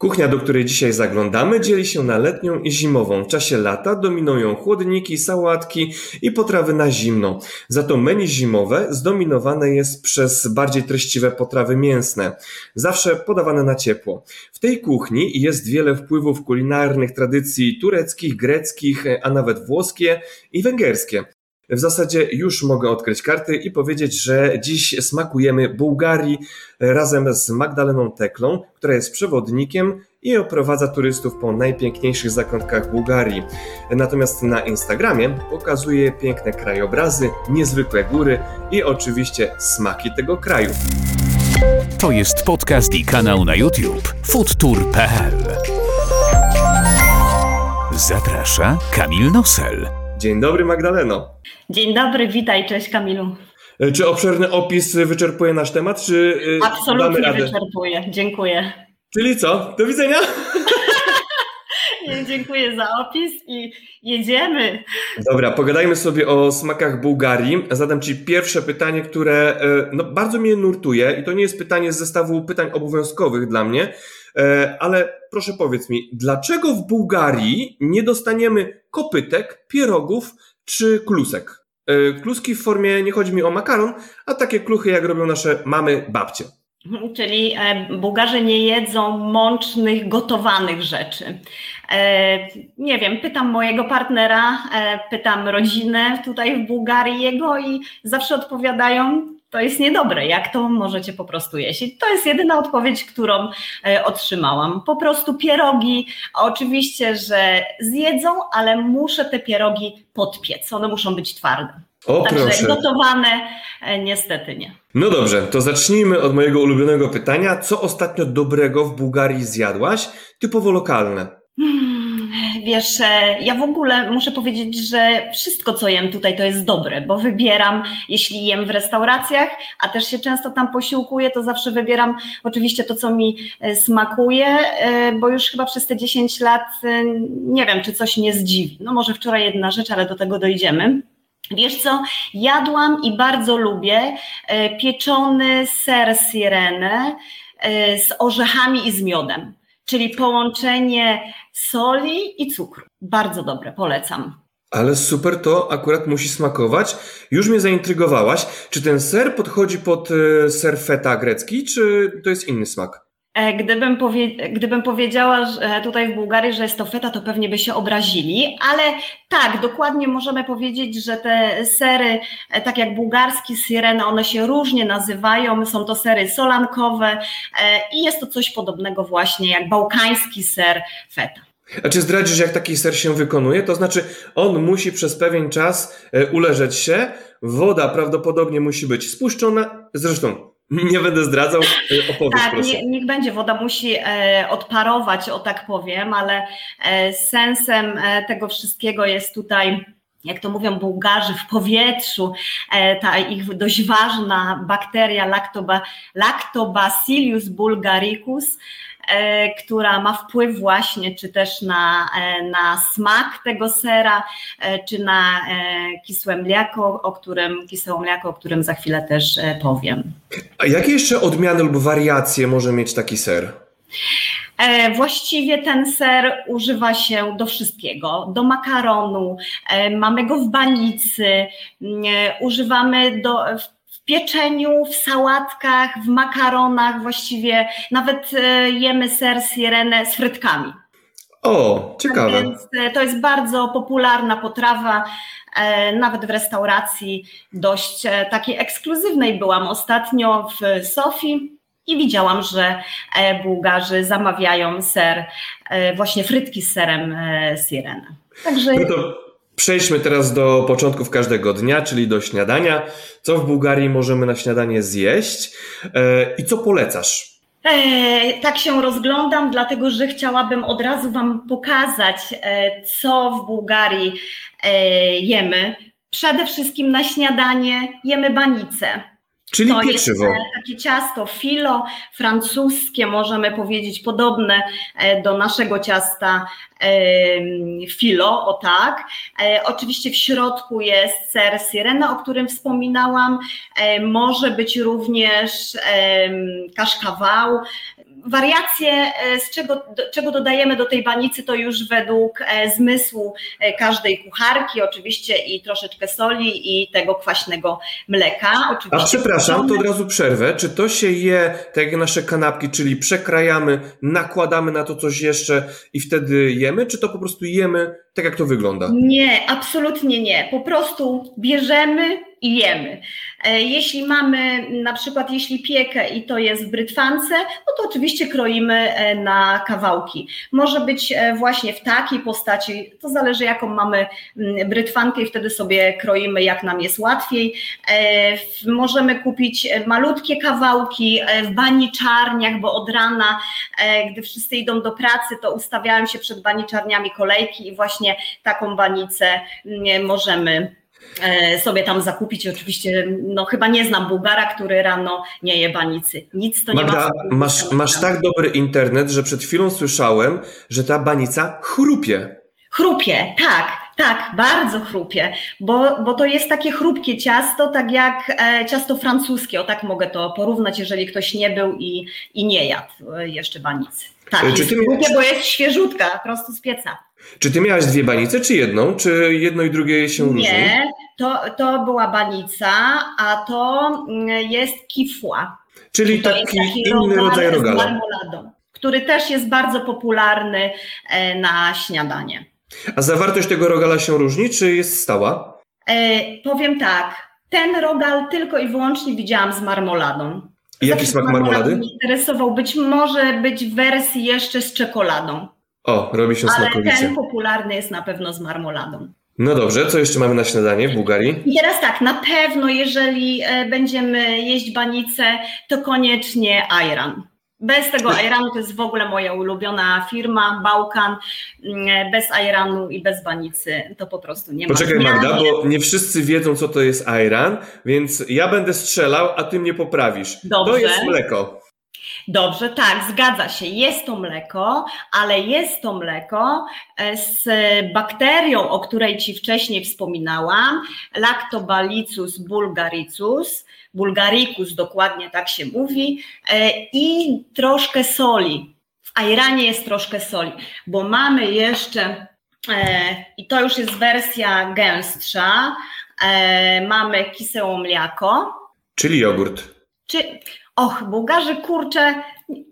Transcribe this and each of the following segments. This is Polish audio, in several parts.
Kuchnia, do której dzisiaj zaglądamy, dzieli się na letnią i zimową. W czasie lata dominują chłodniki, sałatki i potrawy na zimno. Za to menu zimowe zdominowane jest przez bardziej treściwe potrawy mięsne, zawsze podawane na ciepło. W tej kuchni jest wiele wpływów kulinarnych tradycji tureckich, greckich, a nawet włoskie i węgierskie. W zasadzie już mogę odkryć karty i powiedzieć, że dziś smakujemy Bułgarii razem z Magdaleną Teklą, która jest przewodnikiem i oprowadza turystów po najpiękniejszych zakątkach Bułgarii. Natomiast na Instagramie pokazuje piękne krajobrazy, niezwykłe góry i oczywiście smaki tego kraju. To jest podcast i kanał na YouTube foodtour.pl. Zaprasza Kamil Nosel. Dzień dobry Magdaleno. Dzień dobry, witaj, cześć Kamilu. E, Czy obszerny opis wyczerpuje nasz temat, czy damy Absolutnie wyczerpuje, dziękuję. Czyli co? Do widzenia? Dziękuję za opis i jedziemy. Dobra, pogadajmy sobie o smakach Bułgarii. Zadam Ci pierwsze pytanie, które e, no, bardzo mnie nurtuje i to nie jest pytanie z zestawu pytań obowiązkowych dla mnie, e, ale proszę powiedz mi, dlaczego w Bułgarii nie dostaniemy kopytek, pierogów czy klusek? E, Kluski w formie, nie chodzi mi o makaron, a takie kluchy jak robią nasze mamy, babcie. Czyli e, Bułgarzy nie jedzą mącznych, gotowanych rzeczy. E, Nie wiem, pytam mojego partnera, e, pytam rodzinę tutaj w Bułgarii jego i zawsze odpowiadają, to jest niedobre, jak to możecie po prostu jeść? To jest jedyna odpowiedź, którą e, otrzymałam. Po prostu pierogi, oczywiście, że zjedzą, ale muszę te pierogi podpiec, one muszą być twarde. O Także proszę. gotowane e, niestety nie. No dobrze, to zacznijmy od mojego ulubionego pytania. Co ostatnio dobrego w Bułgarii zjadłaś, typowo lokalne? Wiesz, e, ja w ogóle muszę powiedzieć, że wszystko, co jem tutaj, to jest dobre, bo wybieram, jeśli jem w restauracjach, a też się często tam posiłkuję, to zawsze wybieram oczywiście to, co mi e, smakuje, e, bo już chyba przez te 10 lat nie wiem, czy coś mnie zdziwi. No może wczoraj jedna rzecz, ale do tego dojdziemy. Wiesz co, jadłam i bardzo lubię pieczony ser sirene z orzechami i z miodem, czyli połączenie soli i cukru. Bardzo dobre, polecam. Ale super, to akurat musi smakować. Już mnie zaintrygowałaś. Czy ten ser podchodzi pod e, ser feta grecki, czy to jest inny smak? E, Gdybym, powie, gdybym powiedziała że tutaj w Bułgarii, że jest to feta, to pewnie by się obrazili, ale tak, dokładnie możemy powiedzieć, że te sery, e, tak jak bułgarski sirene, one się różnie nazywają, są to sery solankowe e, i jest to coś podobnego właśnie jak bałkański ser feta. A czy zdradzisz, jak taki ser się wykonuje? To znaczy, on musi przez pewien czas uleżeć się, woda prawdopodobnie musi być spuszczona. Zresztą, nie będę zdradzał, e, opowiedz Tak, proszę. nie, niech będzie, woda musi e, odparować, o tak powiem, ale e, sensem tego wszystkiego jest tutaj, jak to mówią Bułgarzy, w powietrzu, ta ich dość ważna bakteria lactoba, Lactobacillus bulgaricus, która ma wpływ właśnie czy też na, e, na smak tego sera, e, czy na e, kisłe mleko, o którym, kisłe mleko, o którym za chwilę też e, powiem. A jakie jeszcze odmiany lub wariacje może mieć taki ser? E, Właściwie ten ser używa się do wszystkiego, do makaronu, e, mamy go w banicy, e, używamy do, w pieczeniu, w sałatkach, w makaronach, właściwie nawet e, jemy ser sirene z frytkami. O, ciekawe. Więc e, to jest bardzo popularna potrawa, e, nawet w restauracji dość takiej ekskluzywnej byłam ostatnio w Sofii i widziałam, że Bułgarzy zamawiają ser, właśnie frytki z serem sirene. Także No to przejdźmy teraz do początków każdego dnia, czyli do śniadania. Co w Bułgarii możemy na śniadanie zjeść e, i co polecasz? E, tak się rozglądam, dlatego że chciałabym od razu Wam pokazać, e, co w Bułgarii e, jemy. Przede wszystkim na śniadanie jemy banicę. Czyli To jest pieczywo. e, takie ciasto filo francuskie, możemy powiedzieć podobne e, do naszego ciasta filo, o tak. E, Oczywiście w środku jest ser sirena, o którym wspominałam. E, Może być również kaszkawał. Wariacje, e, z czego, do, czego dodajemy do tej banicy, to już według e, zmysłu e, każdej kucharki, oczywiście i troszeczkę soli i tego kwaśnego mleka. Oczywiście A przepraszam, to od razu przerwę. Czy to się je tak jak nasze kanapki, czyli przekrajamy, nakładamy na to coś jeszcze i wtedy jemy, czy to po prostu jemy tak, jak to wygląda? Nie, absolutnie nie. Po prostu bierzemy i jemy. E, jeśli mamy na przykład, jeśli piekę i to jest w brytwance, no to oczywiście kroimy e, na kawałki. Może być e, właśnie w takiej postaci, to zależy jaką mamy mm, brytwankę i wtedy sobie kroimy jak nam jest łatwiej. Możemy kupić malutkie kawałki w baniczarniach, bo od rana, gdy wszyscy idą do pracy, to ustawiają się przed baniczarniami kolejki i właśnie taką banicę możemy E, sobie tam zakupić. Oczywiście, no chyba nie znam Bułgara, który rano nie je banicy. Nic to Magda, nie ma. Masz, masz tak dobry internet, że przed chwilą słyszałem, że ta banica chrupie. Chrupie, tak, tak, bardzo chrupie, bo, bo to jest takie chrupkie ciasto, tak jak e, ciasto francuskie, o tak mogę to porównać, jeżeli ktoś nie był i, i nie jadł e, jeszcze banicy. Tak, Czy jest chrupie, bo jest świeżutka, prosto z pieca. Czy ty miałaś dwie banice, czy jedną? Czy jedno i drugie się różni? Nie, to, to była banica, a to mm, jest kifła. Czyli taki, taki inny rodzaj rogala. Z marmoladą, który też jest bardzo popularny e, na śniadanie. A zawartość tego rogala się różni, czy jest stała? E, powiem tak, ten rogal tylko i wyłącznie widziałam z marmoladą. I jaki smak marmolady? Mnie interesował. Być może być w wersji jeszcze z czekoladą. O, robi się Ale smakowicie. ten popularny jest na pewno z marmoladą. No dobrze, co jeszcze mamy na śniadanie w Bułgarii? I teraz tak, na pewno jeżeli e, będziemy jeść banicę, to koniecznie ayran. Bez tego ayranu to jest w ogóle moja ulubiona firma, Bałkan. Mm, bez ayranu i bez banicy to po prostu nie ma. Poczekaj Magda, bo nie wszyscy wiedzą, co to jest ayran, więc ja będę strzelał, a ty mnie poprawisz. Dobrze. To jest mleko. Dobrze, tak, zgadza się. Jest to mleko, ale jest to mleko e, z bakterią, o której Ci wcześniej wspominałam, Lactobacillus bulgaricus, bulgaricus dokładnie tak się mówi, e, i troszkę soli. W ajranie jest troszkę soli, bo mamy jeszcze, e, i to już jest wersja gęstsza, mamy kiseło mleko. Czyli jogurt. Czy, och, Bułgarzy kurczę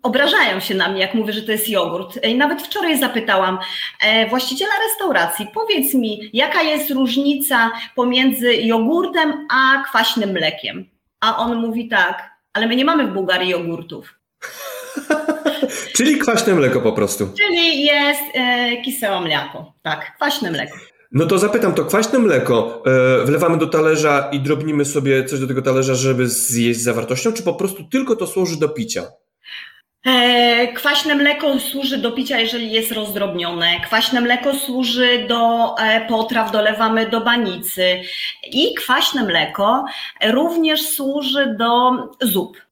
obrażają się na mnie, jak mówię, że to jest jogurt. I nawet wczoraj zapytałam e, właściciela restauracji, powiedz mi, jaka jest różnica pomiędzy jogurtem a kwaśnym mlekiem? A on mówi tak, ale my nie mamy w Bułgarii jogurtów. Czyli kwaśne mleko po prostu. Czyli jest e, kiseło mleko, tak, kwaśne mleko. No to zapytam, to kwaśne mleko e, wlewamy do talerza i drobnimy sobie coś do tego talerza, żeby zjeść zawartością, czy po prostu tylko to służy do picia? E, kwaśne mleko służy do picia, jeżeli jest rozdrobnione. Kwaśne mleko służy do e, potraw, dolewamy do banicy. I kwaśne mleko również służy do zup.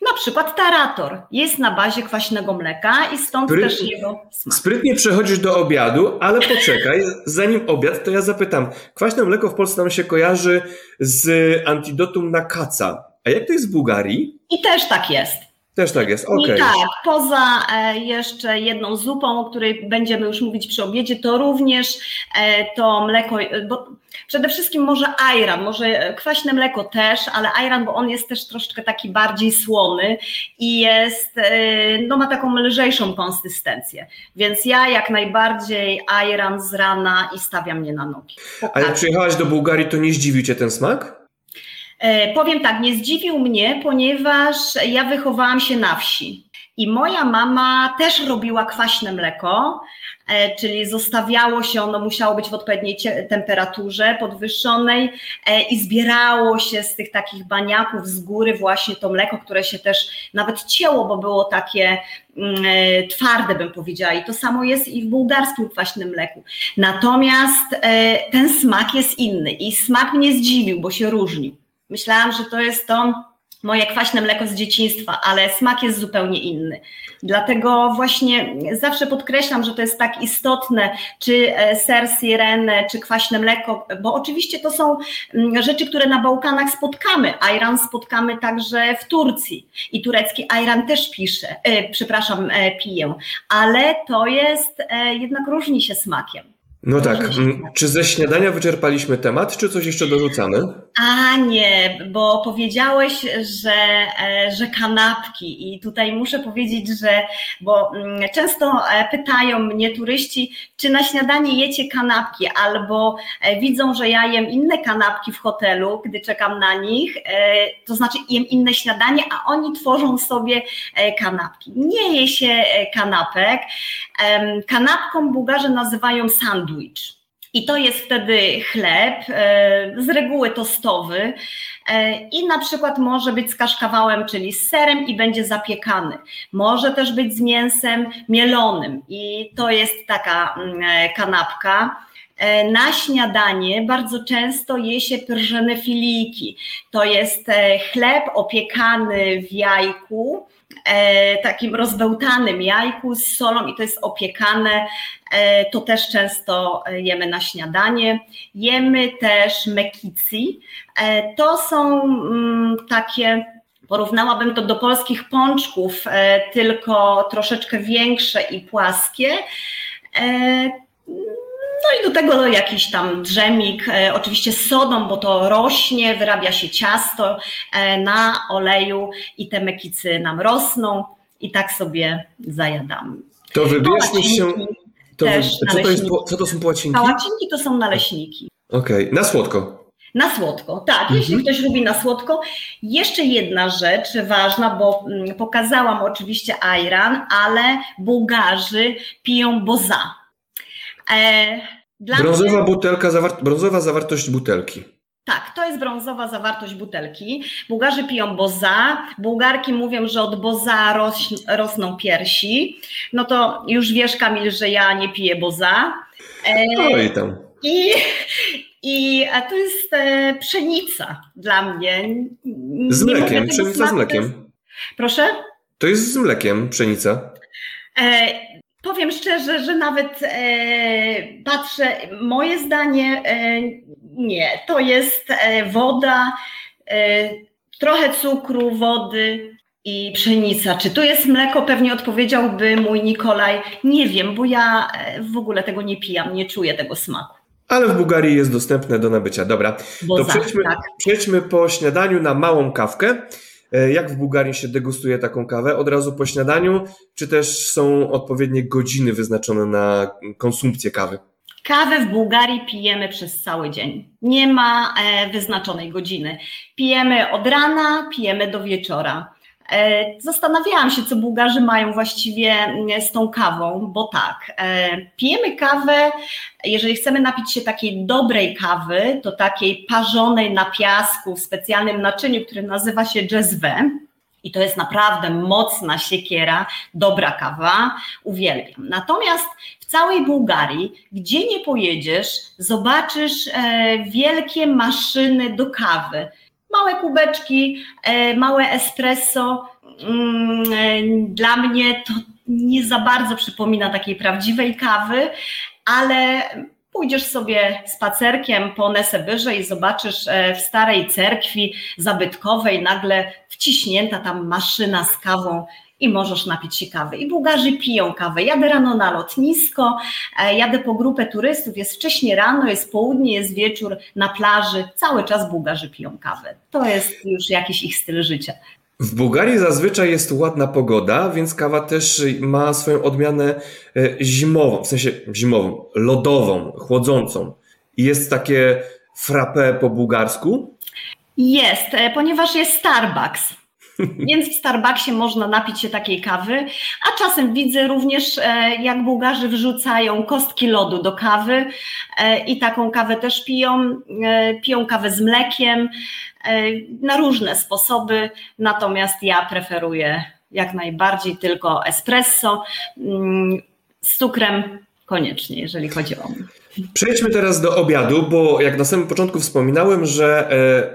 Na przykład tarator jest na bazie kwaśnego mleka i stąd Spryt, też jego smak. Sprytnie przechodzisz do obiadu, ale poczekaj, zanim obiad, to ja zapytam. Kwaśne mleko w Polsce nam się kojarzy z antidotum na kaca. A jak to jest w Bułgarii? I też tak jest. Też tak jest, okej. Okay. Tak, poza e, jeszcze jedną zupą, o której będziemy już mówić przy obiedzie, to również e, to mleko, e, bo przede wszystkim może ajran, może kwaśne mleko też, ale ajran, bo on jest też troszeczkę taki bardziej słony i jest, no ma taką lżejszą konsystencję, więc ja jak najbardziej ajran z rana i stawiam mnie na nogi. A jak przyjechałaś do Bułgarii, to nie zdziwił Cię ten smak? E, powiem tak, nie zdziwił mnie, ponieważ ja wychowałam się na wsi. I moja mama też robiła kwaśne mleko, e, czyli zostawiało się, ono musiało być w odpowiedniej temperaturze podwyższonej e, i zbierało się z tych takich baniaków z góry właśnie to mleko, które się też nawet cięło, bo było takie mm, twarde, bym powiedziała. I to samo jest i w bułgarskim kwaśnym mleku. Natomiast ten smak jest inny i smak mnie zdziwił, bo się różnił. Myślałam, że to jest to moje kwaśne mleko z dzieciństwa, ale smak jest zupełnie inny. Dlatego właśnie zawsze podkreślam, że to jest tak istotne, czy e, ser sirene, czy kwaśne mleko, bo oczywiście to są mm, rzeczy, które na Bałkanach spotkamy. Ajran spotkamy także w Turcji i turecki ajran też pisze, e, przepraszam, e, piję, ale to jest, e, jednak różni się smakiem. No tak. Mm, czy ze śniadania wyczerpaliśmy temat, czy coś jeszcze dorzucamy? A nie, bo powiedziałeś, że, e, że kanapki i tutaj muszę powiedzieć, że, bo mm, często e, pytają mnie turyści, czy na śniadanie jecie kanapki, albo e, widzą, że ja jem inne kanapki w hotelu, gdy czekam na nich, to znaczy jem inne śniadanie, a oni tworzą sobie kanapki. Nie je się kanapek. Kanapką Bułgarze nazywają sandwich. I to jest wtedy chleb, e, z reguły tostowy e, i na przykład może być z kaszkawałem, czyli z serem i będzie zapiekany. Może też być z mięsem mielonym i to jest taka mm, e, kanapka. Na śniadanie bardzo często je się pržene filiki. To jest chleb opiekany w jajku, takim rozbełtanym jajku z solą i to jest opiekane. E, to też często jemy na śniadanie. Jemy też mekici. E, to są mm, takie porównałabym to do polskich pączków, e, tylko troszeczkę większe i płaskie. No i do tego jakiś tam drzemik, e, oczywiście z sodą, bo to rośnie, wyrabia się ciasto e, na oleju i te mekicy nam rosną i tak sobie zajadamy. To wybierzmy się... To wy... co, to jest, co to są płacinki? Pałacinki to są naleśniki. Okej, okay. na słodko. Na słodko, tak, mhm. jeśli ktoś lubi na słodko. Jeszcze jedna rzecz ważna, bo mm, pokazałam oczywiście ajran, ale Bułgarzy piją boza. E, brązowa mnie... butelka, zawar... brązowa zawartość butelki. Tak, to jest brązowa zawartość butelki. Bułgarzy piją boza, Bułgarki mówią, że od boza ros... rosną piersi. No to już wiesz, Kamil, że ja nie piję boza. E... Oj tam. I, i a to jest e, pszenica dla mnie. Z mlekiem, pszenica z mlekiem. Proszę? To jest z mlekiem pszenica. E, Powiem szczerze, że nawet e, patrzę, moje zdanie e, nie. To jest e, woda, e, trochę cukru, wody i pszenica. Czy tu jest mleko? Pewnie odpowiedziałby mój Nikolaj. Nie wiem, bo ja e, w ogóle tego nie pijam, nie czuję tego smaku. Ale w Bułgarii jest dostępne do nabycia. Dobra, to przejdźmy, tak. przejdźmy po śniadaniu na małą kawkę. E, jak w Bułgarii się degustuje taką kawę? Od razu po śniadaniu, czy też są odpowiednie godziny wyznaczone na konsumpcję kawy? Kawę w Bułgarii pijemy przez cały dzień. Nie ma e, wyznaczonej godziny. Pijemy od rana, pijemy do wieczora. E, zastanawiałam się, co Bułgarzy mają właściwie mm, z tą kawą, bo tak, e, pijemy kawę, jeżeli chcemy napić się takiej dobrej kawy, to takiej parzonej na piasku w specjalnym naczyniu, które nazywa się jazzwe. I to jest naprawdę mocna siekiera, dobra kawa, uwielbiam. Natomiast w całej Bułgarii, gdzie nie pojedziesz, zobaczysz e, wielkie maszyny do kawy małe kubeczki, e, małe espresso. Mm, e, dla mnie to nie za bardzo przypomina takiej prawdziwej kawy, ale pójdziesz sobie spacerkiem po Nesebyrze i zobaczysz e, w starej cerkwi zabytkowej nagle wciśnięta tam maszyna z kawą i możesz napić się kawy. I Bułgarzy piją kawę. Jadę rano na lotnisko, e, jadę po grupę turystów, jest wcześnie rano, jest południe, jest wieczór na plaży. Cały czas Bułgarzy piją kawę. To jest już jakiś ich styl życia. W Bułgarii zazwyczaj jest ładna pogoda, więc kawa też ma swoją odmianę e, zimową, w sensie zimową, lodową, chłodzącą. I jest takie frappe po bułgarsku? Jest, e, ponieważ jest Starbucks. Więc w Starbucksie można napić się takiej kawy, a czasem widzę również, e, jak Bułgarzy wrzucają kostki lodu do kawy e, i taką kawę też piją. E, piją kawę z mlekiem na różne sposoby, natomiast ja preferuję jak najbardziej tylko espresso mm, z cukrem koniecznie, jeżeli chodzi o mnie. Przejdźmy teraz do obiadu, bo jak na samym początku wspominałem, że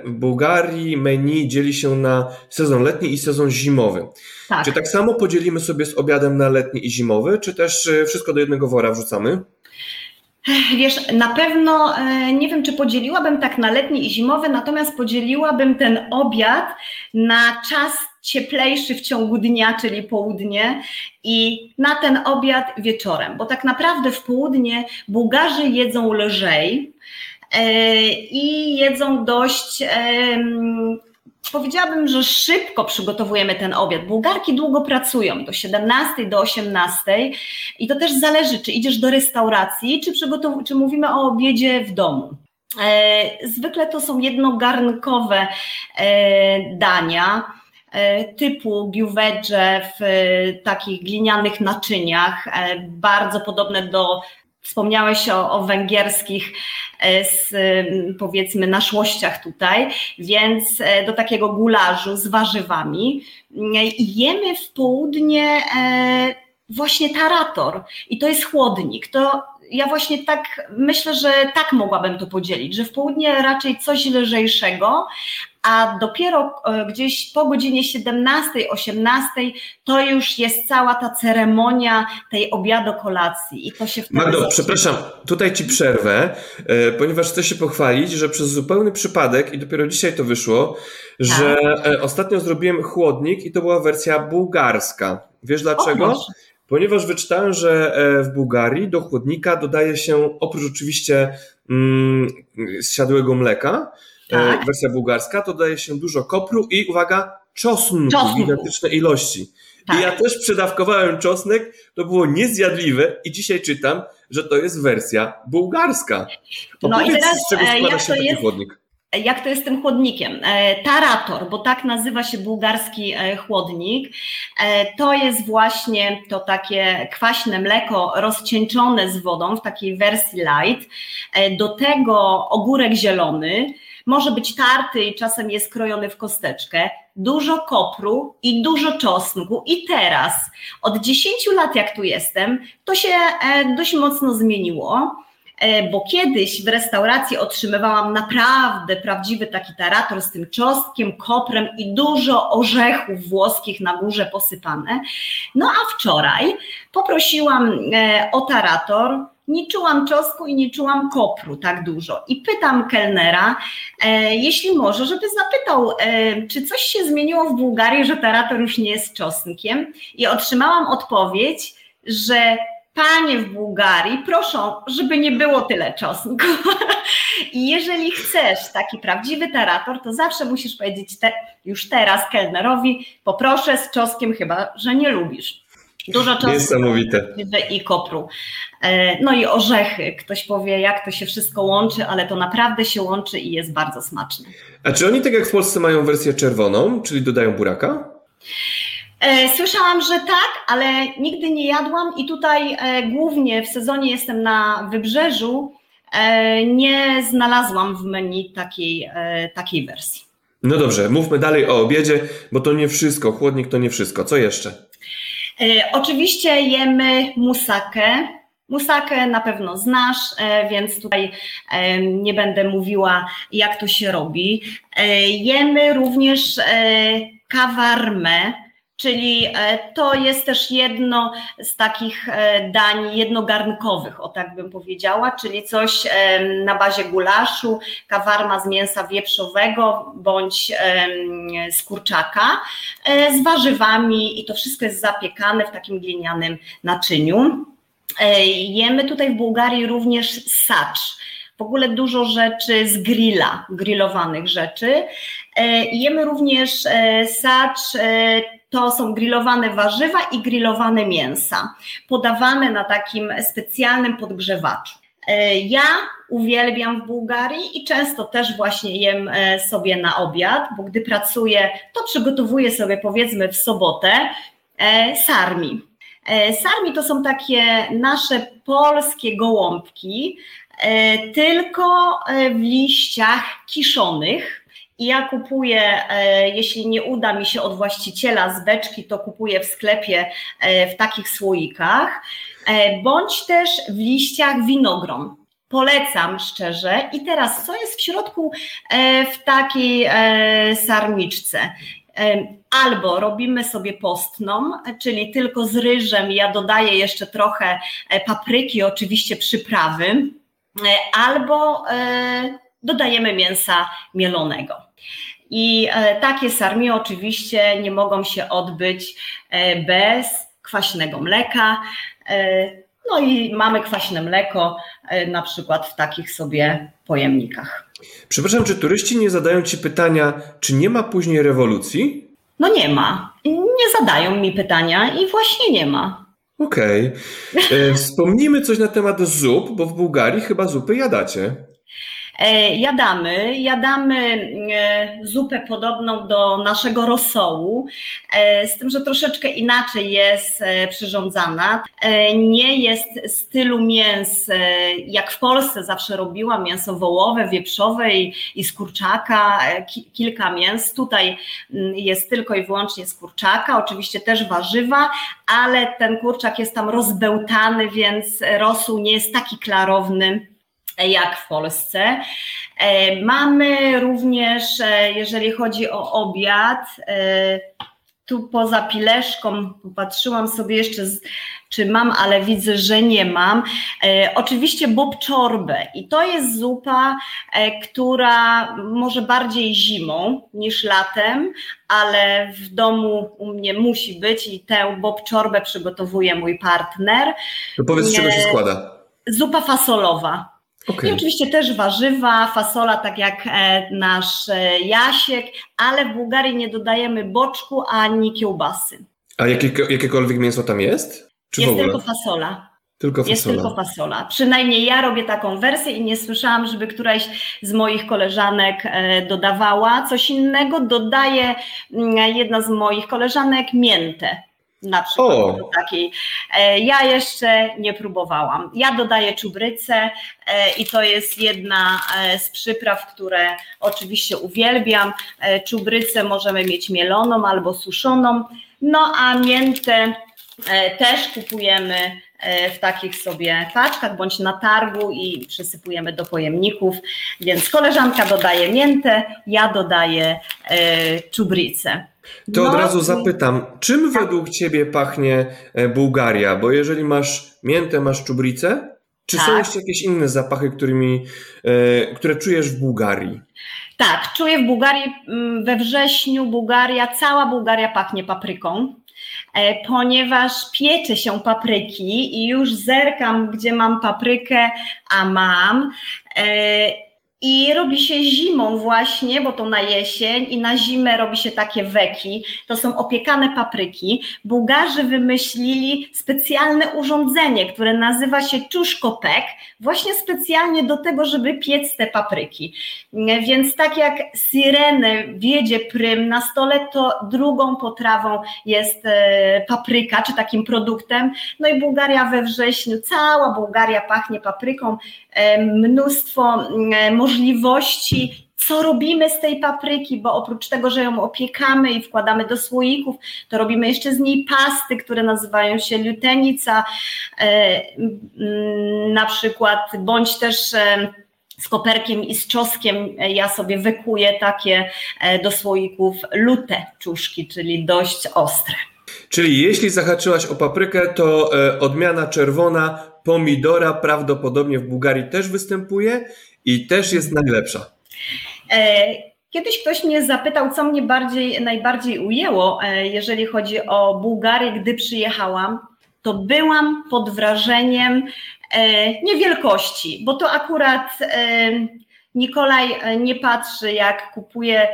w Bułgarii menu dzieli się na sezon letni i sezon zimowy. Tak. Czy tak samo podzielimy sobie z obiadem na letni i zimowy, czy też wszystko do jednego wora wrzucamy? Wiesz, na pewno e, nie wiem, czy podzieliłabym tak na letni i zimowy, natomiast podzieliłabym ten obiad na czas cieplejszy w ciągu dnia, czyli południe, i na ten obiad wieczorem, bo tak naprawdę w południe Bułgarzy jedzą lżej e, i jedzą dość powiedziałabym, że szybko przygotowujemy ten obiad. Bułgarki długo pracują, do 17, do 18 i to też zależy, czy idziesz do restauracji, czy, czy mówimy o obiedzie w domu. E, zwykle to są jednogarnkowe e, dania typu biuwedże w takich glinianych naczyniach, bardzo podobne do Wspomniałeś o, o węgierskich e, z, powiedzmy naszłościach tutaj, więc e, do takiego gulażu z warzywami. Jemy w południe e, właśnie tarator i to jest chłodnik. To ja właśnie tak myślę, że tak mogłabym to podzielić, że w południe raczej coś lżejszego, a dopiero e, gdzieś po godzinie 17, 18 to już jest cała ta ceremonia tej obiadu kolacji i to się wtedy... Magdo, przepraszam, tutaj Ci przerwę, e, ponieważ chcę się pochwalić, że przez zupełny przypadek i dopiero dzisiaj to wyszło, że tak. Ostatnio zrobiłem chłodnik i to była wersja bułgarska. Wiesz dlaczego? O, Ponieważ wyczytałem, że w Bułgarii do chłodnika dodaje się oprócz oczywiście mm, zsiadłego mleka, tak. wersja bułgarska, to daje się dużo kopru i uwaga, czosnku, czosnku. gigantyczne ilości. Tak. I ja też przedawkowałem czosnek, to było niezjadliwe i dzisiaj czytam, że to jest wersja bułgarska. Opowiedz, no i teraz, z czego e, składa się taki jest... chłodnik jak to jest z tym chłodnikiem? E, tarator, bo tak nazywa się bułgarski e, chłodnik. To jest właśnie to takie kwaśne mleko rozcieńczone z wodą w takiej wersji light. Do tego ogórek zielony, może być tarty i czasem jest krojony w kosteczkę, dużo kopru i dużo czosnku. I teraz, od 10 lat jak tu jestem, to się e, dość mocno zmieniło e, bo kiedyś w restauracji otrzymywałam naprawdę prawdziwy taki tarator z tym czosnkiem, koprem i dużo orzechów włoskich na górze posypane. No a wczoraj poprosiłam e, o tarator, nie czułam czosnku i nie czułam kopru tak dużo. I pytam kelnera, e, jeśli może, żeby zapytał, e, czy coś się zmieniło w Bułgarii, że tarator już nie jest czosnkiem. I otrzymałam odpowiedź, że panie w Bułgarii proszą, żeby nie było tyle czosnku. I jeżeli chcesz taki prawdziwy tarator, to zawsze musisz powiedzieć te, już teraz kelnerowi, poproszę z czosnkiem, chyba że nie lubisz. Dużo czasu Niesamowite. i kopru. E, no i orzechy. Ktoś powie, jak to się wszystko łączy, ale to naprawdę się łączy i jest bardzo smaczne. A czy oni tak jak w Polsce mają wersję czerwoną, czyli dodają buraka? E, słyszałam, że tak, ale nigdy nie jadłam i tutaj e, głównie w sezonie jestem na wybrzeżu. Nie znalazłam w menu takiej, takiej wersji. No dobrze, mówmy dalej o obiedzie, bo to nie wszystko. Chłodnik to nie wszystko. Co jeszcze? E, oczywiście jemy musakę. Musakę na pewno znasz, e, więc tutaj e, nie będę mówiła, jak to się robi. Jemy również kawarmę, Czyli e, to jest też jedno z takich e, dań jednogarnkowych, o tak bym powiedziała, czyli coś e, na bazie gulaszu, kawarma z mięsa wieprzowego bądź z kurczaka, z warzywami i to wszystko jest zapiekane w takim glinianym naczyniu. Jemy tutaj w Bułgarii również sacz w ogóle dużo rzeczy z grilla, grillowanych rzeczy. Jemy również sacz to są grillowane warzywa i grillowane mięsa, podawane na takim specjalnym podgrzewaczu. E, ja uwielbiam w Bułgarii i często też właśnie jem e, sobie na obiad, bo gdy pracuję, to przygotowuję sobie powiedzmy w sobotę e, sarmi. Sarmi to są takie nasze polskie gołąbki, tylko w liściach kiszonych i ja kupuję, e, jeśli nie uda mi się od właściciela z beczki, to kupuję w sklepie e, w takich słoikach, e, bądź też w liściach winogron. Polecam szczerze. I teraz, co jest w środku w takiej sarmiczce? Albo robimy sobie postną, czyli tylko z ryżem, ja dodaję jeszcze trochę papryki, oczywiście przyprawy, albo dodajemy mięsa mielonego. I takie sarmie oczywiście nie mogą się odbyć bez kwaśnego mleka. No i mamy kwaśne mleko, e, na przykład w takich sobie pojemnikach. Przepraszam, czy turyści nie zadają Ci pytania, czy nie ma później rewolucji? No nie ma. Nie zadają mi pytania i właśnie nie ma. Okej. Okay. E, wspomnijmy coś na temat zup, bo w Bułgarii chyba zupy jadacie. E, jadamy, jadamy e, zupę podobną do naszego rosołu, e, z tym, że troszeczkę inaczej jest przyrządzana. Nie jest stylu mięs, jak w Polsce zawsze robiłam, mięso wołowe, wieprzowe i, z kurczaka, kilka mięs. Tutaj mm, jest tylko i wyłącznie z kurczaka, oczywiście też warzywa, ale ten kurczak jest tam rozbełtany, więc rosół nie jest taki klarowny jak w Polsce. E, mamy również, e, jeżeli chodzi o obiad, e, tu poza pileszką, popatrzyłam sobie jeszcze, czy mam, ale widzę, że nie mam. oczywiście bob czorbę i to jest zupa, która może bardziej zimą niż latem, ale w domu u mnie musi być i tę bob czorbę przygotowuje mój partner. To powiedz, z czego się składa? Zupa fasolowa. Okay. I oczywiście też warzywa, fasola, tak jak e, nasz e, Jasiek, ale w Bułgarii nie dodajemy boczku ani kiełbasy. A jakie, jakiekolwiek mięso tam jest? Czy jest tylko fasola. Tylko fasola. Jest tylko fasola. Przynajmniej ja robię taką wersję i nie słyszałam, żeby któraś z moich koleżanek e, dodawała coś innego. Dodaje mm, jedna z moich koleżanek miętę na przykład o. do takiej. E, ja jeszcze nie próbowałam. Ja dodaję czubrycę e, i to jest jedna e, z przypraw, które oczywiście uwielbiam. Czubrycę możemy mieć mieloną albo suszoną, no a miętę też kupujemy w takich sobie paczkach bądź na targu i przysypujemy do pojemników. Więc koleżanka dodaje miętę, ja dodaję czubrycę. To no, od razu zapytam, czym tak. według Ciebie pachnie e, Bułgaria? Bo jeżeli masz miętę, masz czubricę, czy tak. są jeszcze jakieś inne zapachy, którymi, e, które czujesz w Bułgarii? Tak, czuję w Bułgarii, mm, we wrześniu Bułgaria, cała Bułgaria pachnie papryką e, ponieważ piecze się papryki i już zerkam, gdzie mam paprykę, a mam. I robi się zimą właśnie, bo to na jesień i na zimę robi się takie weki. To są opiekane papryki. Bułgarzy wymyślili specjalne urządzenie, które nazywa się czuszkopek, właśnie specjalnie do tego, żeby piec te papryki. Więc tak jak sireny wiedzie prym na stole, to drugą potrawą jest e, papryka, czy takim produktem. No i Bułgaria we wrześniu, cała Bułgaria pachnie papryką, e, mnóstwo możliwości co robimy z tej papryki, bo oprócz tego, że ją opiekamy i wkładamy do słoików, to robimy jeszcze z niej pasty, które nazywają się lutenica, e, na przykład, bądź też e, z koperkiem i z czoskiem ja sobie wykuję takie e, do słoików lute czuszki, czyli dość ostre. Czyli jeśli zahaczyłaś o paprykę, to odmiana czerwona pomidora prawdopodobnie w Bułgarii też występuje i też jest najlepsza. E, kiedyś ktoś mnie zapytał, co mnie bardziej, najbardziej ujęło, e, jeżeli chodzi o Bułgarię, gdy przyjechałam, to byłam pod wrażeniem e, niewielkości, bo to akurat Nikolaj nie patrzy, jak kupuje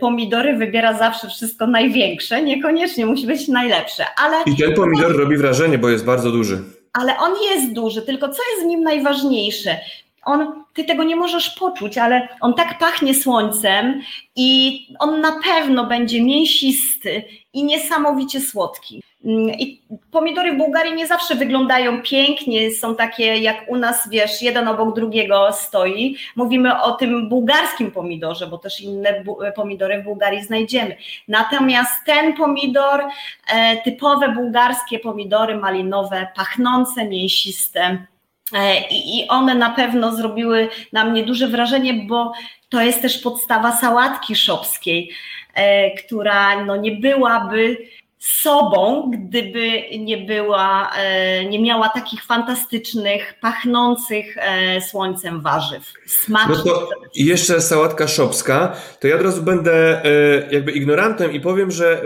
pomidory, wybiera zawsze wszystko największe, niekoniecznie musi być najlepsze. Ale... I ten pomidor robi wrażenie, bo jest bardzo duży. Ale on jest duży, tylko co jest w nim najważniejsze? on, ty tego nie możesz poczuć, ale on tak pachnie słońcem i on na pewno będzie mięsisty i niesamowicie słodki. Mm, I pomidory w Bułgarii nie zawsze wyglądają pięknie, są takie jak u nas, wiesz, jeden obok drugiego stoi. Mówimy o tym bułgarskim pomidorze, bo też inne pomidory w Bułgarii znajdziemy. Natomiast ten pomidor, e, typowe bułgarskie pomidory malinowe, pachnące, mięsiste, I one na pewno zrobiły na mnie duże wrażenie, bo to jest też podstawa sałatki szopskiej, która no nie byłaby sobą, gdyby nie była, e, nie miała takich fantastycznych, pachnących e, słońcem warzyw. Smacznych. No to jeszcze sałatka szopska, to ja od razu będę e, jakby ignorantem i powiem, że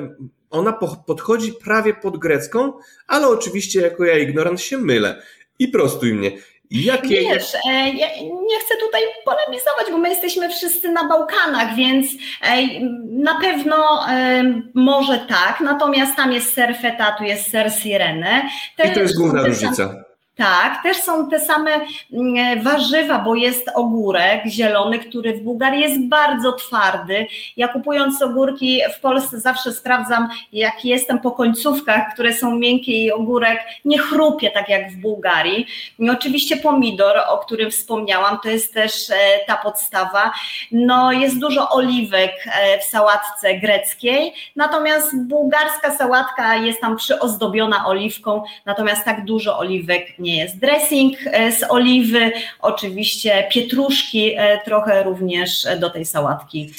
ona podchodzi prawie pod grecką, ale oczywiście jako ja ignorant się mylę. I prostuj mnie. Jakie... Wiesz, e, ja nie chcę tutaj polemizować, bo my jesteśmy wszyscy na Bałkanach, więc e, na pewno e, może tak, natomiast tam jest ser feta, tu jest ser sirene. I to jest główna różnica. Tak, też są te same mm, warzywa, bo jest ogórek zielony, który w Bułgarii jest bardzo twardy. Ja kupując ogórki w Polsce zawsze sprawdzam, jak jestem po końcówkach, które są miękkie i ogórek nie chrupie tak jak w Bułgarii. I oczywiście pomidor, o którym wspomniałam, to jest też e, ta podstawa. No, jest dużo oliwek e, w sałatce greckiej, natomiast bułgarska sałatka jest tam przyozdobiona oliwką, natomiast tak dużo oliwek nie nie jest. Dressing e, z oliwy, oczywiście pietruszki e, trochę również do tej sałatki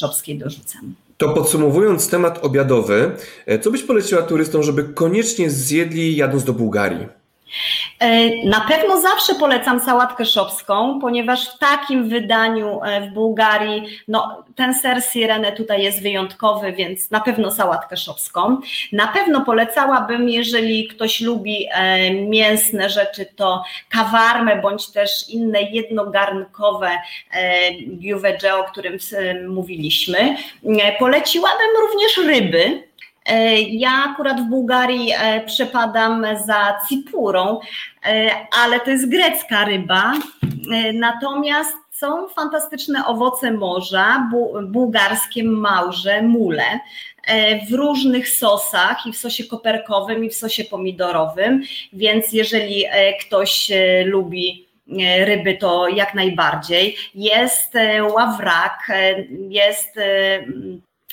szopskiej dorzucam. To podsumowując temat obiadowy, e, co byś poleciła turystom, żeby koniecznie zjedli jadąc do Bułgarii? E, na pewno zawsze polecam sałatkę szopską, ponieważ w takim wydaniu e, w Bułgarii, no, ten ser sirene tutaj jest wyjątkowy, więc na pewno sałatkę szopską. Na pewno polecałabym, jeżeli ktoś lubi e, mięsne rzeczy, to kawarmę bądź też inne jednogarnkowe giuvege, o którym mówiliśmy. Poleciłabym również ryby, ja akurat w Bułgarii e, przepadam za cipurą, e, ale to jest grecka ryba. Natomiast są fantastyczne owoce morza, bułgarskie małże, mule w różnych sosach i w sosie koperkowym i w sosie pomidorowym, więc jeżeli ktoś lubi ryby, to jak najbardziej. Jest ławrak, jest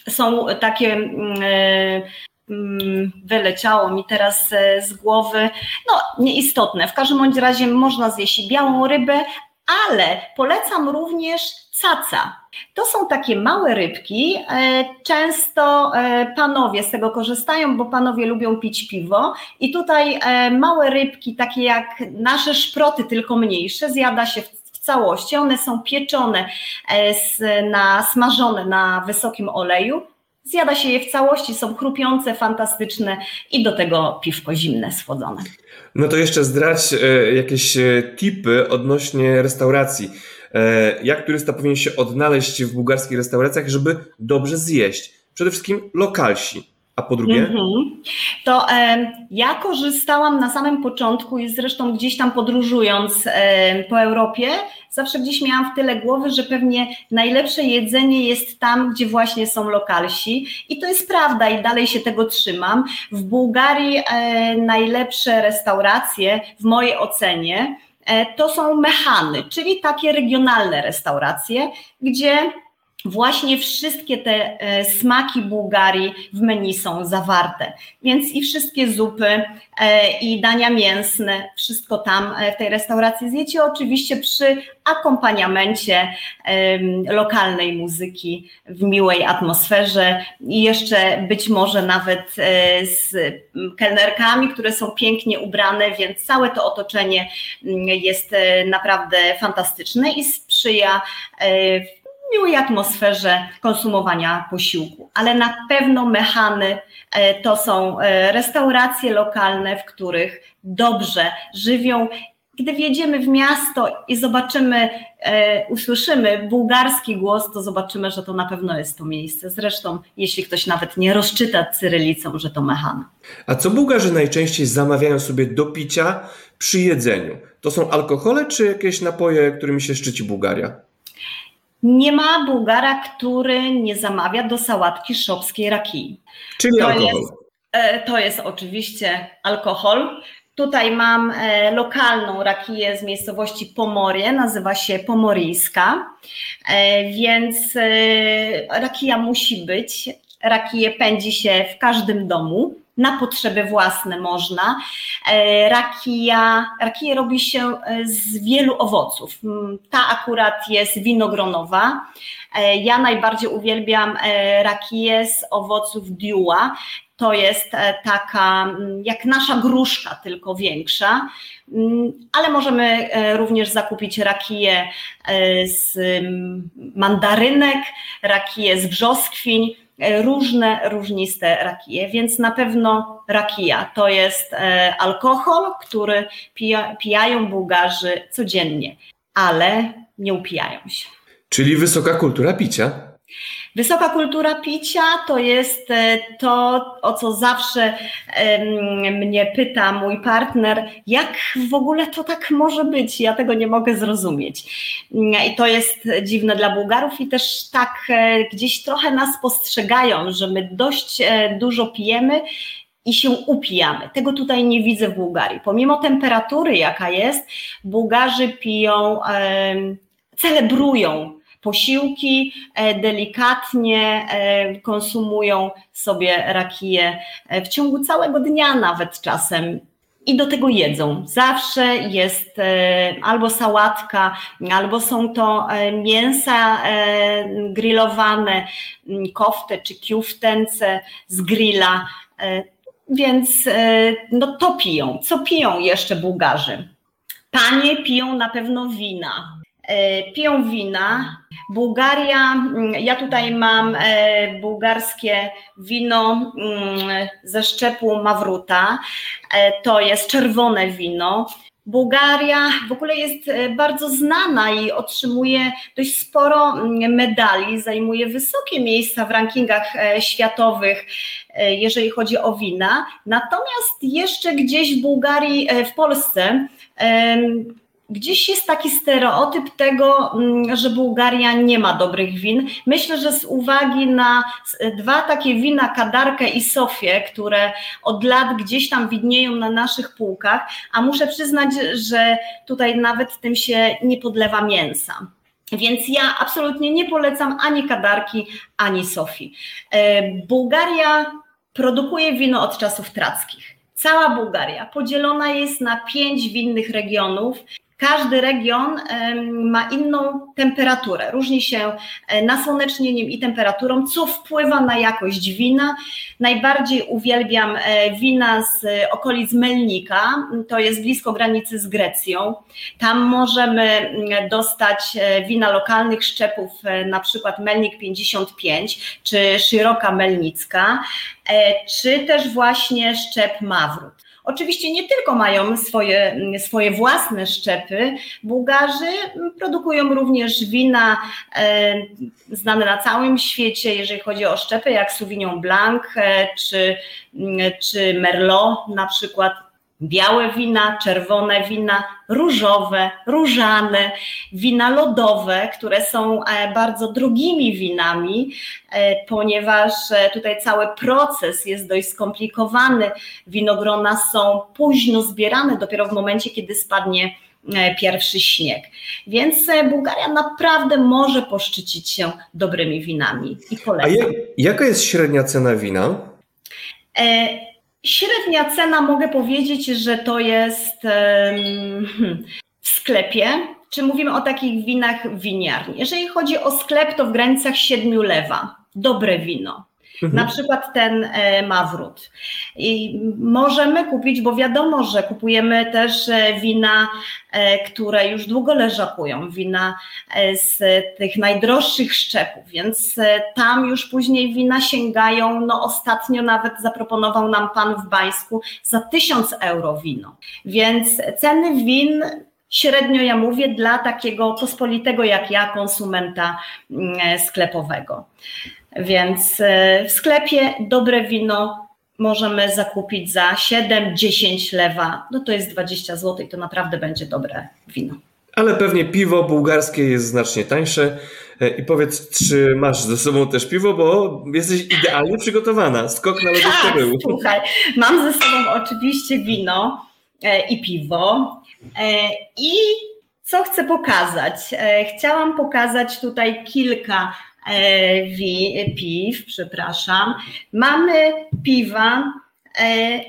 są takie mm, e, mm, wyleciało mi teraz e, z głowy, no nieistotne. W każdym bądź razie można zjeść białą rybę, ale polecam również caca. To są takie małe rybki. E, często panowie z tego korzystają, bo panowie lubią pić piwo. I tutaj małe rybki, takie jak nasze szproty, tylko mniejsze, zjada się w całości. One są pieczone, e, na, smażone na wysokim oleju. Zjada się je w całości, są chrupiące, fantastyczne i do tego piwko zimne, słodzone. No to jeszcze zdradź e, jakieś e, tipy odnośnie restauracji. Jak turysta powinien się odnaleźć w bułgarskich restauracjach, żeby dobrze zjeść? Przede wszystkim lokalsi. A po drugie? Mm-hmm. To e, ja korzystałam na samym początku i zresztą gdzieś tam podróżując e, po Europie, zawsze gdzieś miałam w tyle głowy, że pewnie najlepsze jedzenie jest tam, gdzie właśnie są lokalsi. I to jest prawda i dalej się tego trzymam. W Bułgarii e, najlepsze restauracje, w mojej ocenie, e, to są mechany, czyli takie regionalne restauracje, gdzie właśnie wszystkie te e, smaki Bułgarii w menu są zawarte. Więc i wszystkie zupy, e, i dania mięsne, wszystko tam e, w tej restauracji zjecie, oczywiście przy akompaniamencie lokalnej muzyki w miłej atmosferze i jeszcze być może nawet z kelnerkami, które są pięknie ubrane, więc całe to otoczenie mm, jest naprawdę fantastyczne i sprzyja miłej atmosferze konsumowania posiłku. Ale na pewno mechany e, to są e, restauracje lokalne, w których dobrze żywią. Gdy wjedziemy w miasto i zobaczymy, e, usłyszymy bułgarski głos, to zobaczymy, że to na pewno jest to miejsce. Zresztą, jeśli ktoś nawet nie rozczyta cyrylicą, że to mechan. A co Bułgarzy najczęściej zamawiają sobie do picia przy jedzeniu? To są alkohole czy jakieś napoje, którymi się szczyci Bułgaria? Nie ma Bułgara, który nie zamawia do sałatki szopskiej rakii. Czyli to alkohol. Jest, e, to jest oczywiście alkohol. Tutaj mam e, lokalną rakiję z miejscowości Pomorie, nazywa się Pomoryjska, e, więc rakija musi być. Rakiję pędzi się w każdym domu na potrzeby własne można. E, rakija, rakiję robi się z wielu owoców. Mm, ta akurat jest winogronowa. Ja najbardziej uwielbiam rakiję z owoców diua to jest e, taka mm, jak nasza gruszka, tylko większa, mm, ale możemy e, również zakupić rakiję e, z mandarynek, rakiję z brzoskwiń, różne, różniste rakije, więc na pewno rakija to jest alkohol, który pija, pijają Bułgarzy codziennie, ale nie upijają się. Czyli wysoka kultura picia. Wysoka kultura picia to jest e, to, o co zawsze mnie pyta mój partner, jak w ogóle to tak może być? Ja tego nie mogę zrozumieć. I to jest dziwne dla Bułgarów i też tak e, gdzieś trochę nas postrzegają, że my dość e, dużo pijemy i się upijamy. Tego tutaj nie widzę w Bułgarii. Pomimo temperatury, jaka jest, Bułgarzy piją, celebrują posiłki, e, delikatnie e, konsumują sobie rakiję e, w ciągu całego dnia, nawet czasem. I do tego jedzą. Zawsze jest albo sałatka, albo są to mięsa grillowane, kofte czy kiuftence z grilla. Więc no to piją. Co piją jeszcze Bułgarzy? Panie piją na pewno wina. Piją wina, Bułgaria, mm, ja tutaj mam e, bułgarskie wino mm, ze szczepu Mawruta, e, to jest czerwone wino. Bułgaria w ogóle jest e, bardzo znana i otrzymuje dość sporo mm, medali, zajmuje wysokie miejsca w rankingach światowych, jeżeli chodzi o wina. Natomiast jeszcze gdzieś w Bułgarii, w Polsce gdzieś jest taki stereotyp tego, mm, że Bułgaria nie ma dobrych win. Myślę, że z uwagi na dwa takie wina, Kadarkę i Sofię, które od lat gdzieś tam widnieją na naszych półkach, a muszę przyznać, że tutaj nawet tym się nie podlewa mięsa. Więc ja absolutnie nie polecam ani Kadarki, ani Sofii. E, Bułgaria produkuje wino od czasów trackich. Cała Bułgaria podzielona jest na pięć winnych regionów każdy region ma inną temperaturę, różni się e, nasłonecznieniem i temperaturą, co wpływa na jakość wina. Najbardziej uwielbiam e, wina z okolic Melnika, to jest blisko granicy z Grecją. Tam możemy mm, dostać e, wina lokalnych szczepów, na przykład Melnik 55 czy Szyroka Melnicka, czy też właśnie szczep Mawrut. Oczywiście nie tylko mają swoje, swoje własne szczepy, Bułgarzy produkują również wina e, znane na całym świecie, jeżeli chodzi o szczepy, jak Sauvignon Blanc e, czy, czy Merlot na przykład białe wina, czerwone wina, różowe, różane, wina lodowe, które są e, bardzo drogimi winami, e, ponieważ e, tutaj cały proces jest dość skomplikowany. Winogrona są późno zbierane, dopiero w momencie, kiedy spadnie pierwszy śnieg. Więc Bułgaria naprawdę może poszczycić się dobrymi winami i polecam. A jaka jest średnia cena wina? Średnia cena mogę powiedzieć, że to jest hmm, w sklepie, czy mówimy o takich winach winiarni. Jeżeli chodzi o sklep, to w granicach 7 lewa. Dobre wino. Mhm. Na przykład ten e, Mawrut. I możemy kupić, bo wiadomo, że kupujemy też e, wina, e, które już długo leżakują, wina z tych najdroższych szczepów, więc tam już później wina sięgają, no ostatnio nawet zaproponował nam pan w Bańsku za 1000 euro wino. Więc ceny win średnio ja mówię dla takiego pospolitego jak ja konsumenta mm, sklepowego. Więc e, w sklepie dobre wino możemy zakupić za 7-10 lewa, no to jest 20 zł i to naprawdę będzie dobre wino. Ale pewnie piwo bułgarskie jest znacznie tańsze. E, I powiedz, czy masz ze sobą też piwo, bo jesteś idealnie przygotowana. Skok na lodówkę tak, był. Słuchaj, mam ze sobą oczywiście wino e, i piwo. I co chcę pokazać? Chciałam pokazać tutaj kilka piw, przepraszam. Mamy piwa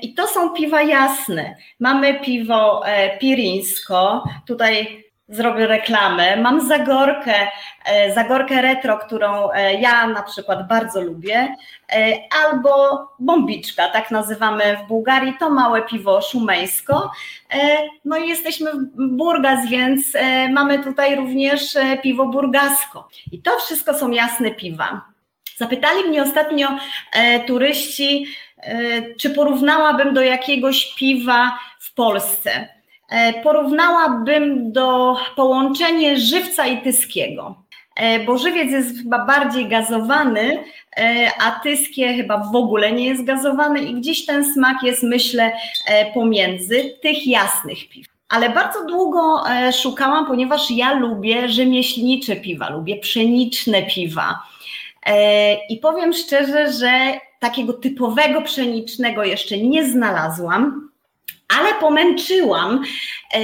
I to są piwa jasne. Mamy piwo pirińsko, tutaj zrobię reklamę. Mam Zagorkę, e, Zagorkę retro, którą e, ja na przykład bardzo lubię, e, albo Bombiczka, tak nazywamy w Bułgarii, to małe piwo szumejsko. No i jesteśmy w Burgas, więc mamy tutaj również piwo burgasko. I to wszystko są jasne piwa. Zapytali mnie ostatnio turyści, czy porównałabym do jakiegoś piwa w Polsce. E, porównałabym do połączenia żywca i tyskiego, e, bo żywiec jest chyba bardziej gazowany, e, a tyskie chyba w ogóle nie jest gazowany i gdzieś ten smak jest, myślę, pomiędzy tych jasnych piw. Ale bardzo długo szukałam, ponieważ ja lubię rzemieślnicze piwa, lubię pszeniczne piwa. I powiem szczerze, że takiego typowego pszenicznego jeszcze nie znalazłam ale pomęczyłam e,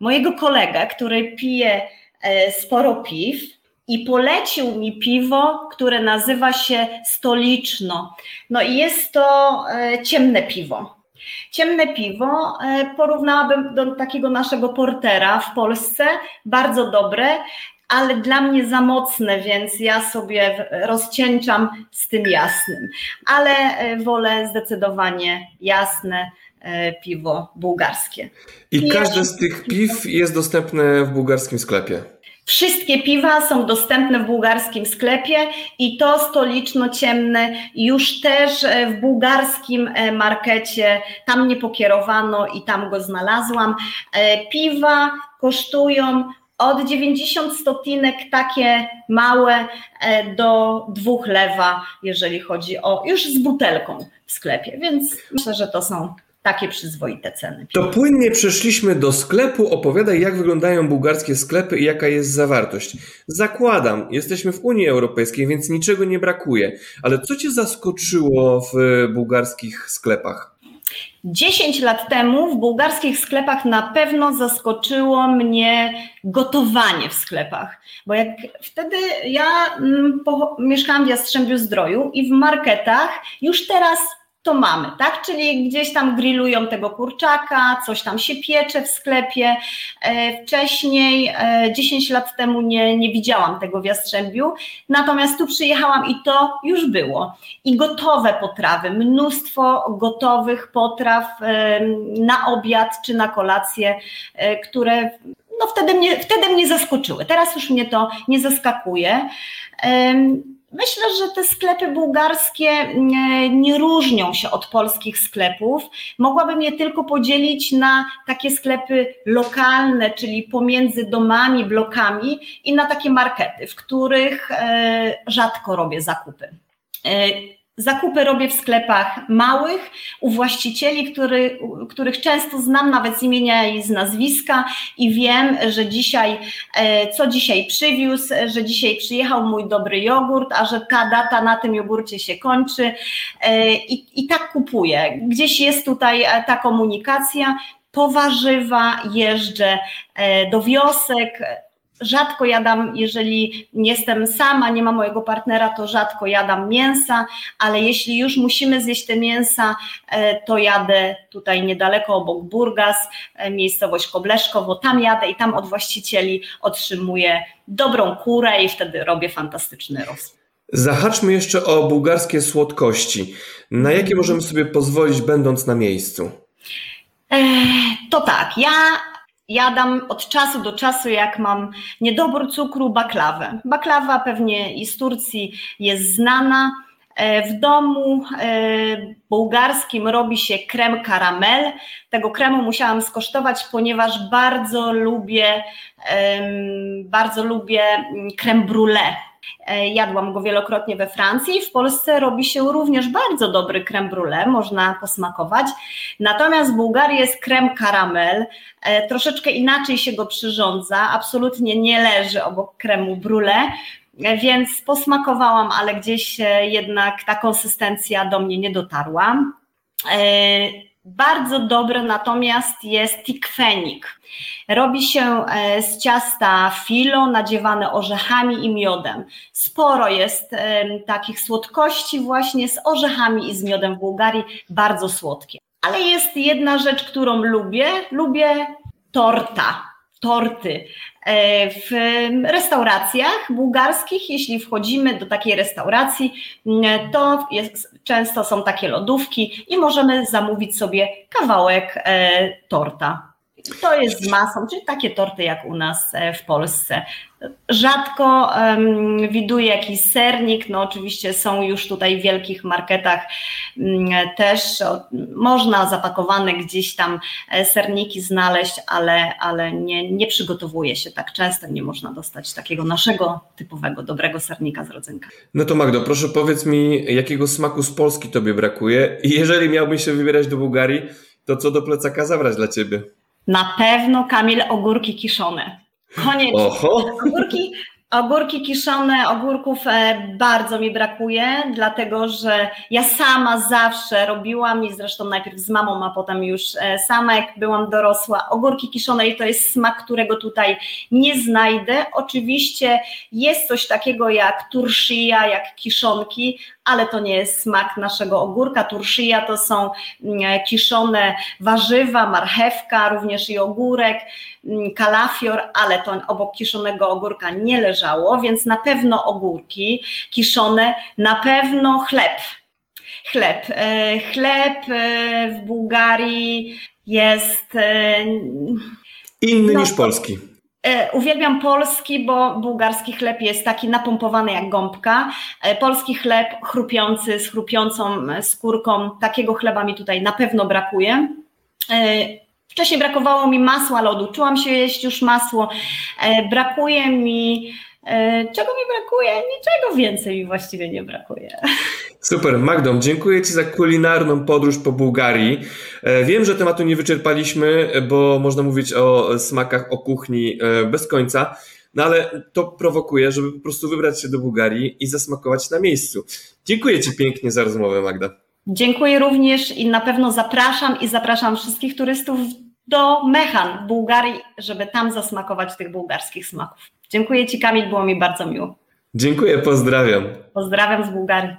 mojego kolegę, który pije e, sporo piw i polecił mi piwo, które nazywa się Stoliczno. No i jest to e, ciemne piwo. Ciemne piwo porównałabym do takiego naszego portera w Polsce, bardzo dobre, ale dla mnie za mocne, więc ja sobie rozcieńczam z tym jasnym. Ale wolę zdecydowanie jasne, piwo bułgarskie. I każde z tych piw jest dostępne w bułgarskim sklepie. Wszystkie piwa są dostępne w bułgarskim sklepie i to stoliczno ciemne już też e, w bułgarskim e, markecie, tam mnie pokierowano i tam go znalazłam. Piwa kosztują od 90 stotinek takie małe do dwóch lewa, jeżeli chodzi o już z butelką w sklepie, więc myślę, że to są takie przyzwoite ceny. To płynnie przeszliśmy do sklepu. Opowiadaj, jak wyglądają bułgarskie sklepy i jaka jest zawartość. Zakładam, jesteśmy w Unii Europejskiej, więc niczego nie brakuje. Ale co Cię zaskoczyło w bułgarskich sklepach? 10 lat temu w bułgarskich sklepach na pewno zaskoczyło mnie gotowanie w sklepach, bo jak wtedy ja mm, po, mieszkałam w Jastrzębiu Zdroju i w marketach już teraz to mamy, tak? Czyli gdzieś tam grillują tego kurczaka, coś tam się piecze w sklepie. E, wcześniej, 10 e, lat temu nie, nie widziałam tego w Jastrzębiu, natomiast tu przyjechałam i to już było. I gotowe potrawy, mnóstwo gotowych potraw e, na obiad czy na kolację, które no wtedy mnie, wtedy mnie zaskoczyły. Teraz już mnie to nie zaskakuje. Myślę, że te sklepy bułgarskie mm, nie różnią się od polskich sklepów. Mogłabym je tylko podzielić na takie sklepy lokalne, czyli pomiędzy domami, blokami i na takie markety, w których e, rzadko robię zakupy. Zakupy robię w sklepach małych, u właścicieli, który, których często znam nawet z imienia i z nazwiska i wiem, że dzisiaj, e, co dzisiaj przywiózł, że dzisiaj przyjechał mój dobry jogurt, a że ta data na tym jogurcie się kończy e, i, i tak kupuję. Gdzieś jest tutaj e, ta komunikacja, po warzywa jeżdżę do wiosek, Rzadko jadam, jeżeli jestem sama, nie ma mojego partnera, to rzadko jadam mięsa, ale jeśli już musimy zjeść te mięsa, e, to jadę tutaj niedaleko obok Burgas, e, miejscowość Kobleszkowo, tam jadę i tam od właścicieli otrzymuję dobrą kurę i wtedy robię fantastyczny roz. Zahaczmy jeszcze o bułgarskie słodkości. Na jakie możemy sobie pozwolić, będąc na miejscu? To tak, ja jadam od czasu do czasu, jak mam niedobór cukru, baklawę. Baklawa pewnie i z Turcji jest znana. E, w domu e, bułgarskim robi się krem karamel. Tego kremu musiałam skosztować, ponieważ bardzo lubię, bardzo lubię krem brulee jadłam go wielokrotnie we Francji. W Polsce robi się również bardzo dobry creme brulee, można posmakować. Natomiast w Bułgarii jest krem karamel, e, troszeczkę inaczej się go przyrządza, absolutnie nie leży obok kremu brulee. E, więc posmakowałam, ale gdzieś jednak ta konsystencja do mnie nie dotarła. Bardzo dobre natomiast jest tikwenik. Robi się e, z ciasta filo nadziewane orzechami i miodem. Sporo jest takich słodkości właśnie z orzechami i z miodem w Bułgarii, bardzo słodkie. Ale jest jedna rzecz, którą lubię. Lubię torta, torty. E, w restauracjach bułgarskich, jeśli wchodzimy do takiej restauracji, to jest, często są takie lodówki i możemy zamówić sobie kawałek e, To jest z masą, czyli takie torty jak u nas e, w Polsce. Rzadko um, widuję jakiś sernik, no oczywiście są już tutaj w wielkich marketach um, też o, można zapakowane gdzieś tam e, serniki znaleźć, ale, ale nie, nie przygotowuje się tak często, nie można dostać takiego naszego typowego, dobrego sernika z rodzynka. No to Magdo, proszę powiedz mi, jakiego smaku z Polski Tobie brakuje i jeżeli miałbyś się wybierać do Bułgarii, to co do plecaka zabrać dla Ciebie? Na pewno, Kamil, ogórki kiszone. Koniecznie. Oho. Ogórki, ogórki kiszone, ogórków e, bardzo mi brakuje, dlatego że ja sama zawsze robiłam i zresztą najpierw z mamą, a potem już e, sama, jak byłam dorosła, ogórki kiszone i to jest smak, którego tutaj nie znajdę. Oczywiście jest coś takiego jak turszija, jak kiszonki, ale to nie jest smak naszego ogórka. Turszyja to są mm, kiszone warzywa, marchewka, również i ogórek, mm, kalafior, ale to obok kiszonego ogórka nie leżało, więc na pewno ogórki kiszone, na pewno chleb. Chleb. E, chleb e, w Bułgarii jest e, inny no, niż polski. E, uwielbiam polski, bo bułgarski chleb jest taki napompowany jak gąbka. E, polski chleb chrupiący, z chrupiącą skórką. Takiego chleba mi tutaj na pewno brakuje. E, wcześniej brakowało mi masła lodu, czułam się jeść już masło. Brakuje mi czego mi brakuje? Niczego więcej mi właściwie nie brakuje. Super, Magdą, dziękuję Ci za kulinarną podróż po Bułgarii. E, wiem, że tematu nie wyczerpaliśmy, bo można mówić o smakach, o kuchni e, bez końca, no ale to prowokuje, żeby po prostu wybrać się do Bułgarii i zasmakować na miejscu. Dziękuję Ci pięknie za rozmowę, Magda. Dziękuję również i na pewno zapraszam i zapraszam wszystkich turystów do Mechan w Bułgarii, żeby tam zasmakować tych bułgarskich smaków. Dziękuję Ci, Kamil, było mi bardzo miło. Dziękuję, pozdrawiam. Pozdrawiam z Bułgarii.